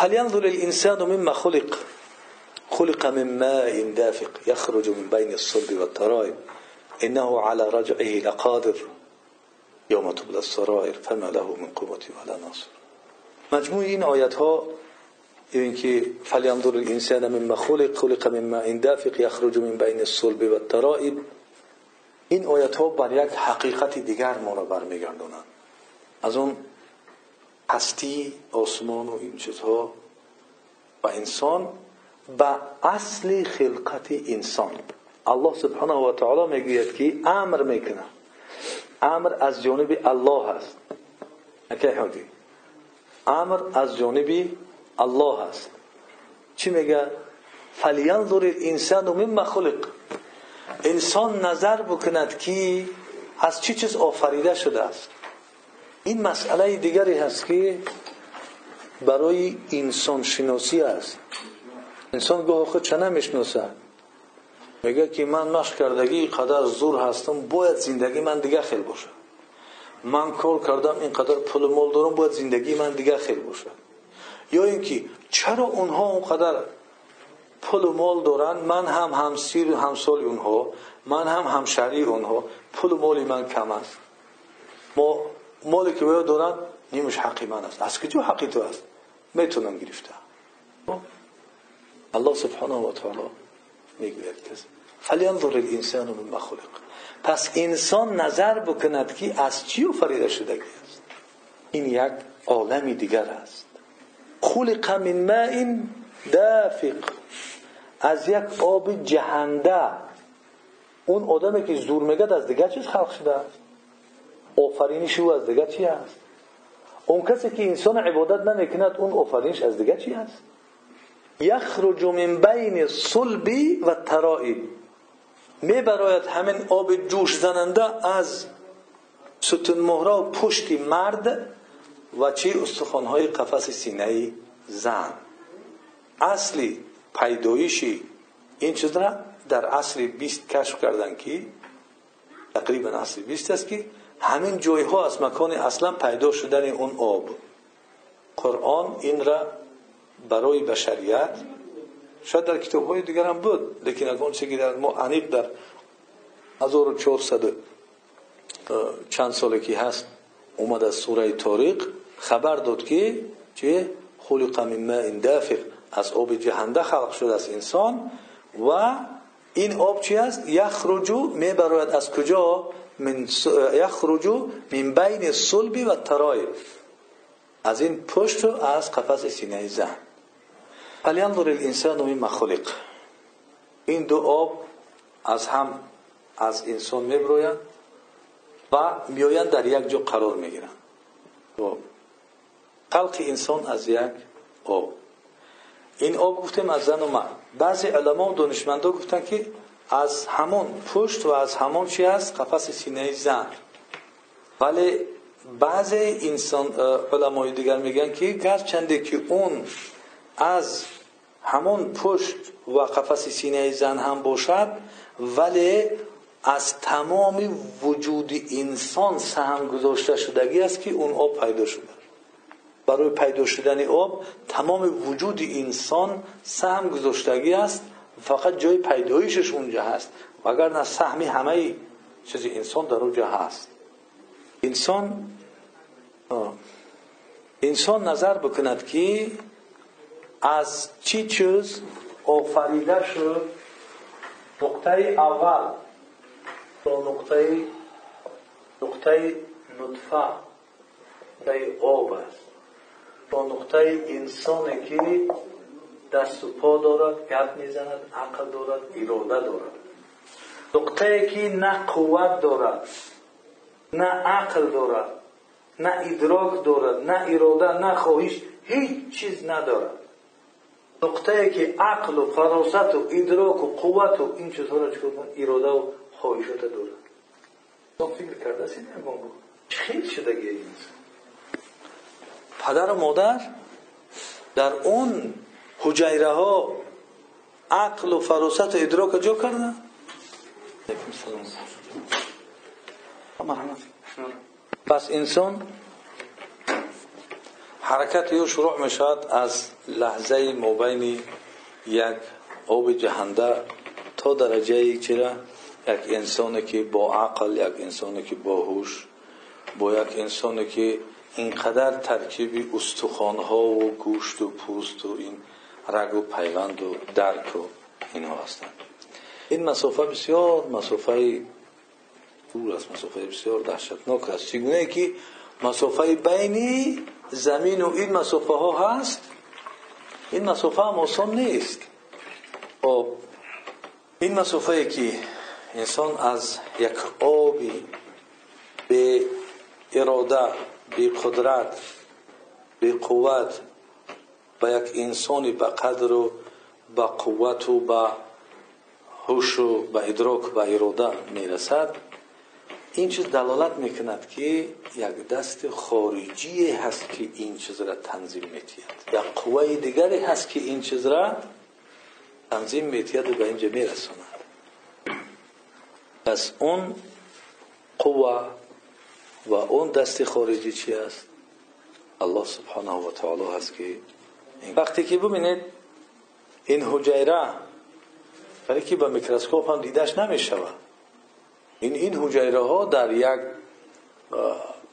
فلینظر الانسان مما خلق؟ خلق من ماء دافق يخرج من بين الصلب والترائب. انه على رجعه لقادر يوم تبلى السرائر فما له من قوة ولا ناصر. مجموع این آیت ها این که فلینظر الانسان مما خلق؟ خلق من ماء دافق يخرج من بين الصلب والترائب. این آیت ها بر یک حقیقت دیگر ما را برمیگردونند. از اون هستی آسمان و این چیزها. و انسان به اصل خلقت انسان. الله سبحانه و تعالی می‌گوید که امر می‌کنه. امر از جانب الله است. نکه امر از جانب الله است. چی میگه؟ فلینظر الانسان مما خلق. انسان نظر بکند که از چی چیز آفریده شده است. این مسئله دیگری هست که برای انسان شناسی است. انسان گاه خود چه نمی‌شناسه؟ میگه که من مشق کردگی قدر زور هستم باید زندگی من دیگه خیلی باشه. من کار کردم اینقدر پول مال دارم باید زندگی من دیگه خیلی باشه. یا اینکه چرا اونها اونقدر پول و مال دارن؟ من هم همسیر همسال اونها من هم همشهری اونها پول و مالی من کم است. ما مالی که باید دارن نیمش حقی من است. از کجا حقی تو است؟ می‌تونم گرفته الله سبحانه و تعالی می‌گوید فلینظر الانسان من خلق. پس انسان نظر بکند که از چی فریده شدگی است. این یک عالمی دیگر است. خلق من ماء دافق. از یک آب جهنده. اون آدمی که زور میگد از دیگر چیز خلق شده است؟ آفرینش او از دیگر چی است؟ اون کسی که انسان عبادت نمی‌کند اون آفرینش از دیگر چی است؟ یخرج من بین صلبی و ترائب. می براید همین آب جوش زننده از ستون مهره و پشت مرد و چی؟ استخوانهای قفس سینه زن. اصلی پیدایشی این چیز را در عصر 20 کشف کردن که تقریبا عصر 20 است که همین جای ها از مکان اصلا پیدا شدن اون آب. قرآن این را برای بشریت شاید در کتاب های دیگر هم بود لیکن اگه چه در ما عنیق در 1400 چند ساله که هست اومد از سوره تاریق خبر داد که چه؟ خلق من ماء دافق. از آب جهنده خلق شده از انسان و این آب چی است؟ یخرجو میبراید از کجا؟ من یخرجو من بین صلب و ترایب از این پشت و از قفس سینه زن. فلینظر الانسان مما خلق. این دو آب از هم از انسان میبرویند و میآیند در یک جا قرار می‌گیرند. خلق انسان از یک آب. این آب گفتیم از زن و مرد. بعضی علما و دانشمندا گفتن که از همون پشت و از همون چی است قفس سینه زن. ولی بعضی انسان علمای دیگر میگن که گرچنده که اون از همون پشت و قفس سینه زن هم باشد ولی از تمام وجود انسان سهم گذاشته شدگی است که اون آب پیدا شده. برای پیدا شدن آب تمام وجود انسان سهم گذاشتگی است. فقط جای پیدایشش اونجا هست. نه سهمی همه چیز انسان در اونجا هست. انسان انسان نظر بکند که از چی چیز آفریده شد. نقطه اول تا نقطه نقطه نطفه نقطه آب است. تا نقطه انسانی که دست و پا دارد گپ می‌زند عقل دارد اراده دارد. نقطه که نه قوت دارد نه عقل دارد نه ادراک دارد نه اراده نه خواهش هیچ چیز ندارد. نقطه که عقل و فراست و ادراک و قوت و این چیزها را چکار اراده و خواهشات دارد. تو فکر کرده است این خیلی شدگی پدر و مادر در اون حجیره ها عقل و فراست و ادراک جا کردن. پس انسان حرکت او شروع می شود از لحظه مبین یک آب جهنده تا درجه چرا؟ یک انسانی که با عقل یک انسانی که با هوش با یک انسانی که اینقدر ترکیب استخوانها و گوشت و پوست و این رگ و پیوند و درک و اینها هستند این مسافه بسیار مسافه دور است مسافه بسیار دهشتناک است. چگونه که مسافه بینی زمین و این مسافه ها هست این مسافه هم آسان نیست. خب این مسافه که انسان از یک آبی به اراده به قدرت به قوت به یک انسانی به قدر و به قوت و به هوش و به ادراک و اراده می‌رسد. این چیز دلالت می‌کند که یک دست خارجی هست که این چیز را تنظیم میتید یک قوه دیگری هست که این چیز را تنظیم میتید و به اینجا میرساند. پس اون قوه و اون دست خارجی چی است الله سبحانه و تعالی هست که وقتی که ببینید این حجیره برای که با میکروسکوپ هم دیدش نمی‌شود. این این حجیره ها در یک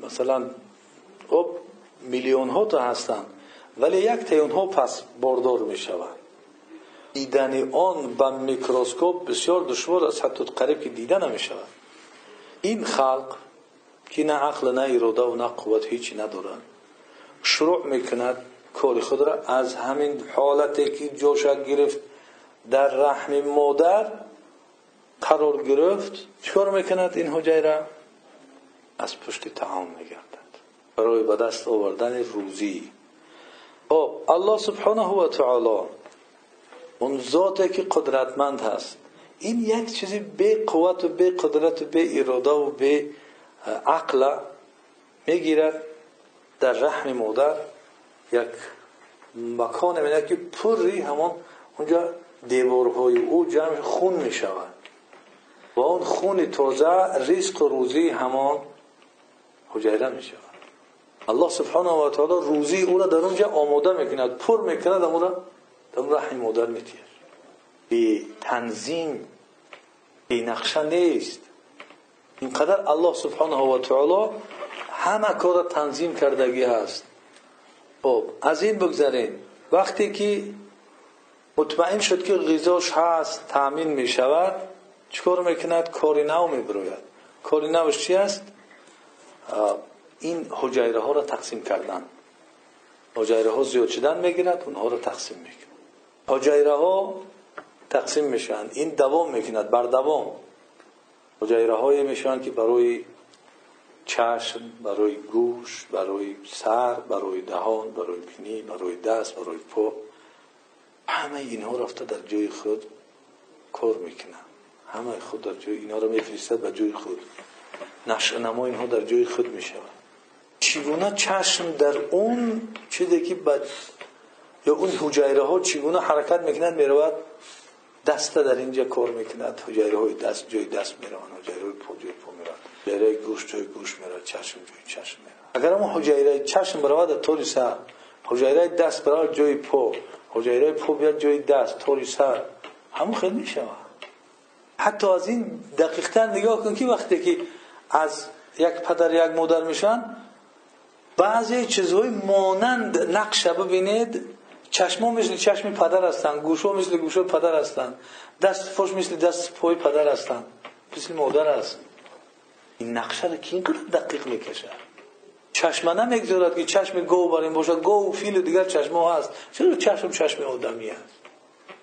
مثلا خب میلیون ها تا هستند ولی یک تیون ها پس باردار می شود دیدن آن با میکروسکوپ بسیار دشوار است حتی قریب که دیده نمی شود این خلق که نه عقل نه اراده و نه قوت هیچی ندارند شروع می‌کند کار خود را از همین حالتی که جوشک گرفت در رحم مادر قرار گرفت چکار می‌کند این حجیره از پشت تعام میگردد. برای به دست آوردن روزی. خب الله سبحانه و تعالی اون ذاتی که قدرتمند هست این یک چیزی به قوت و به قدرت و به اراده و به عقل می‌گیرد در رحم مادر. یک مکان میده که پری همون اونجا دیوارهای او جمع خون می‌شود. و اون خون تازه ریسک و روزی همان حجیره می شود الله سبحانه و تعالی روزی او را در اونجا آماده می‌کند پر می‌کند اون را در رحم مادر میتیر بی تنظیم بی نقشه نیست. اینقدر الله سبحانه و تعالی همه کار تنظیم کردگی هست. خب از این بگذاریم وقتی که مطمئن شد که غذاش هست تامین می شود چکار می‌کند؟ کاری نو میبروید. کاری نوش چی است؟ این حجیره ها را تقسیم کردن. حجیره ها زیاد شدن می‌گیرد اونها را تقسیم می‌کند حجیره ها تقسیم میشن این دوام می‌کند بر دوام. حجیره های میشن که برای چشم برای گوش برای سر برای دهان برای بینی برای دست برای پا. همه اینها رفته در جای خود کار می‌کنن همه خود در جای اینا رو میفرستد به جای خود. نشع نما اینها در جای خود می‌شود چگونه چشم در اون چیزی که بد یا اون حجیره ها چگونه حرکت می‌کنند می‌رود؟ دست در اینجا کار می‌کند. حجیره های دست جای دست می‌روند حجیره های پا جای پا می‌روند حجیره گوش جای گوش می‌رود. چشم جای چشم می‌رود. اگر اون حجیره چشم برود طوری سر. حجیره دست برود جای پا. حجیره پا بیاد جای دست. طوری سر. همون خیلی می‌شود حتی از این دقیقتر نگاه کن که وقتی که از یک پدر یک مادر میشن بعضی چیزهای مانند نقشه ببینید چشما مثل چشم پدر هستند گوشو مثل گوشو پدر هستند دست فش مثل دست پای پدر هستند مثل مادر است این نقشه رو که اینقدر دقیق می‌کشه؟ چشمه نمی‌گذارد که چشم گو بر این باشد. گو و فیل و دیگر چشمه هست. چرا چشم چشم آدمی است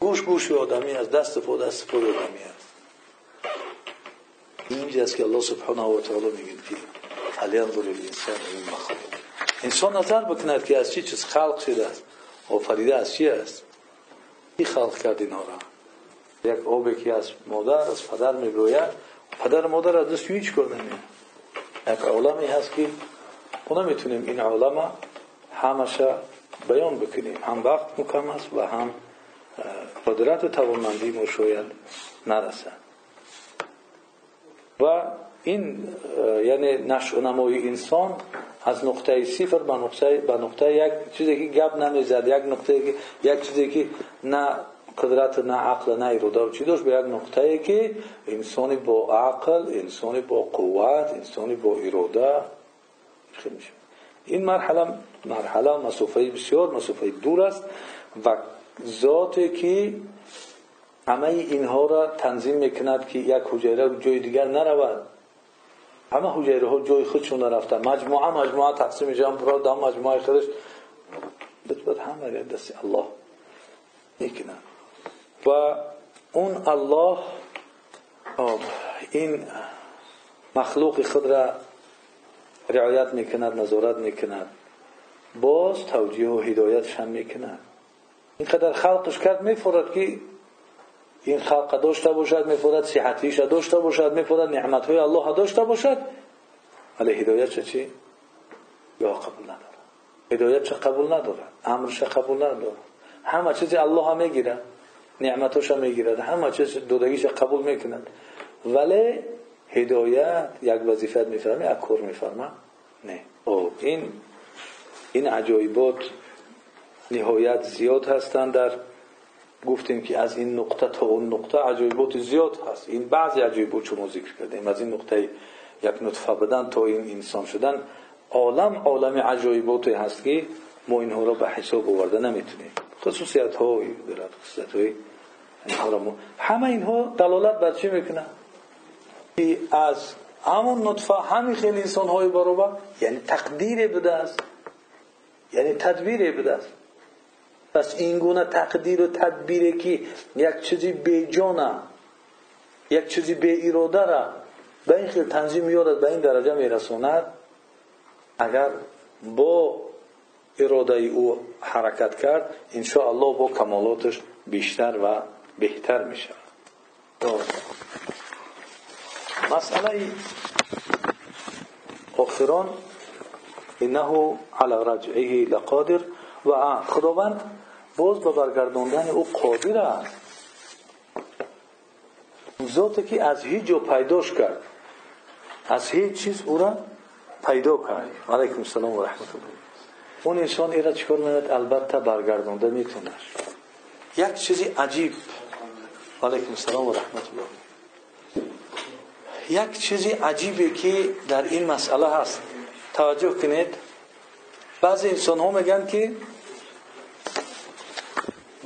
گوش گوش آدمی است دست پا دست پای آدمی است اینجاست که الله سبحانه و تعالی میگه که فلینظر الانسان این مخلوق انسان نظر بکند که از چی چیز خلق شده است. آفریده از چی است؟ کی خلق کرد اینا را؟ یک آبی که از مادر از پدر می‌گوید پدر مادر از دست هیچ کار نمیاد. یک عالمی هست که ما نمی‌تونیم این عالم همشه بیان بکنیم. هم وقت مکم است و هم قدرت توانمندی ما شاید نرسد. و این یعنی نشع نمای انسان از نقطه صفر به نقطه به نقطه یک چیزی که گپ نمی‌زد یک نقطه که یک چیزی که نه قدرت نه عقل نه اراده چی داشت به یک نقطه که انسانی با عقل انسانی با قوت انسانی با اراده میشه. این مرحله مرحله مسافه بسیار مسافه دور است و ذاتی که همه اینها را تنظیم می‌کند که یک حجره جای دیگر نرود. همه حجره ها جای خودشون رفتن. مجموعه مجموعه تقسیم جان برا دام مجموعه خودش. بتبت همه دست. الله. می‌کنن و اون الله این مخلوق خود را رعایت می‌کند نظارت می‌کند. باز توجیه و هدایتش هم می‌کند. اینقدر خلقش کرد میفورد که این خلق داشته باشد میفورد صحتیش داشته باشد میفورد نعمت های الله داشته باشد. ولی هدایت چی؟ یا قبول نداره. هدایت چه قبول نداره؟ امرش قبول نداره؟ همه چیزی الله هم می‌گیره نعمتش هم می‌گیرد. همه چیز دودگیش قبول می‌کند. ولی هدایت یک وظیفت میفرمه یک کور میفرمه؟ نه. او این این عجایبات نهایت زیاد هستند در گفتیم که از این نقطه تا اون نقطه عجایبات زیاد هست. این بعضی عجایبات شما ذکر کردیم. از این نقطه یک نطفه بدن تا این انسان شدن. عالم عالم عجایباتی هست که ما اینها را به حساب آورده نمی‌تونیم. خصوصیت های دارد خصوصیت های همه اینها دلالت بر چی می‌کنه؟ از همون نطفه همین خیلی انسان های برابر یعنی تقدیر بوده است یعنی تدبیر بوده است پس این گونه تقدیر و تدبیری که یک چیزی به جانه یک چیزی به اراده را به این خیلی تنظیم میارد به این درجه میرسوند. اگر با اراده او حرکت کرد الله با کمالاتش بیشتر و بهتر میشه مسئله آخران انه على رجعه لقادر و خداوند باز به برگرداندن او قادر است. ذاتی که از هیچ جا پیداش کرد. از هیچ چیز او را پیدا کرد. علیکم السلام و رحمت الله اون انسان ایرا چکار میاد البته برگردانده می‌تونه. یک چیزی عجیب. علیکم السلام و رحمت الله یک چیزی عجیبی که در این مسئله هست. توجه کنید. بعضی انسان ها میگن که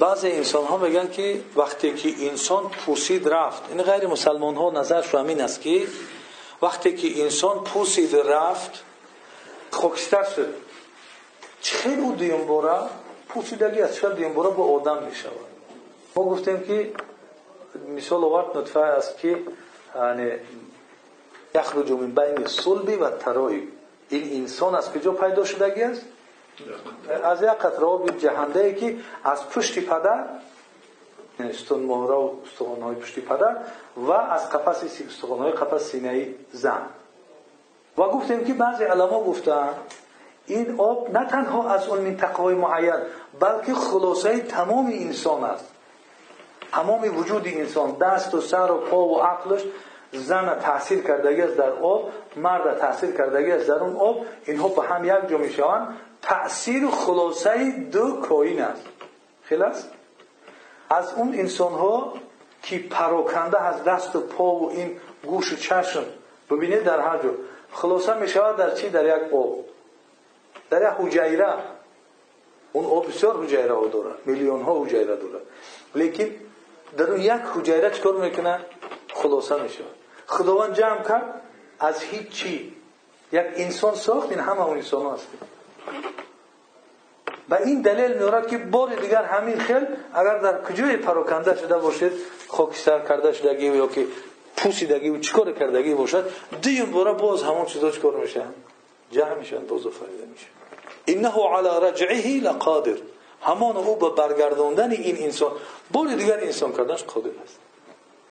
بعضی انسان ها میگن که وقتی که انسان پوسید رفت این غیر مسلمان ها نظرش همین است که وقتی که انسان پوسید رفت خاکستر شد؟ چه او دیم باره پوسیدگی از چه دیم با آدم می‌شود. ما گفتیم که مثال آورد نطفه است که یعنی یخرج من بین صلبی و ترایی این انسان از کجا پیدا شدگی است؟ از یک آب جهنده ای که از پشت پدر یعنی استون مهره و استخوان های پشت پدر و از قفس استخوان های قفس سینه زن. و گفتیم که بعضی علما گفتن این آب نه تنها از اون منطقه های معین بلکه خلاصه تمام انسان است. تمام وجود انسان دست و سر و پا و عقلش زن تاثیر کردگی است در آب مرد تاثیر کردگی است در اون آب اینها به هم یک جا می‌شوند تأثیر خلاصه دو کوین است. خلاص؟ از اون انسان ها که پراکنده از دست و پا و این گوش و چشم ببینید در هر جا. خلاصه می شود در چی؟ در یک آب. در یک حجیره. اون آب بسیار حجیره ها داره. میلیون ها حجیره داره. لیکن در اون یک حجیره چکار می‌کنه؟ خلاصه می شود خداوند جمع کرد از هیچ چی. یک انسان ساخت این همه اون انسان هست. و این دلیل میارد که بار دیگر همین خیل اگر در کجای پراکنده شده باشد خاکستر کرده شدگی یا که پوسیدگی و چیکار کردگی باشد دیم باره باز همون چیزا چیکار میشن جمع میشن باز فایده میشه. انه على رجعه لقادر. همان او به برگرداندن این انسان بار دیگر انسان کردنش قادر است.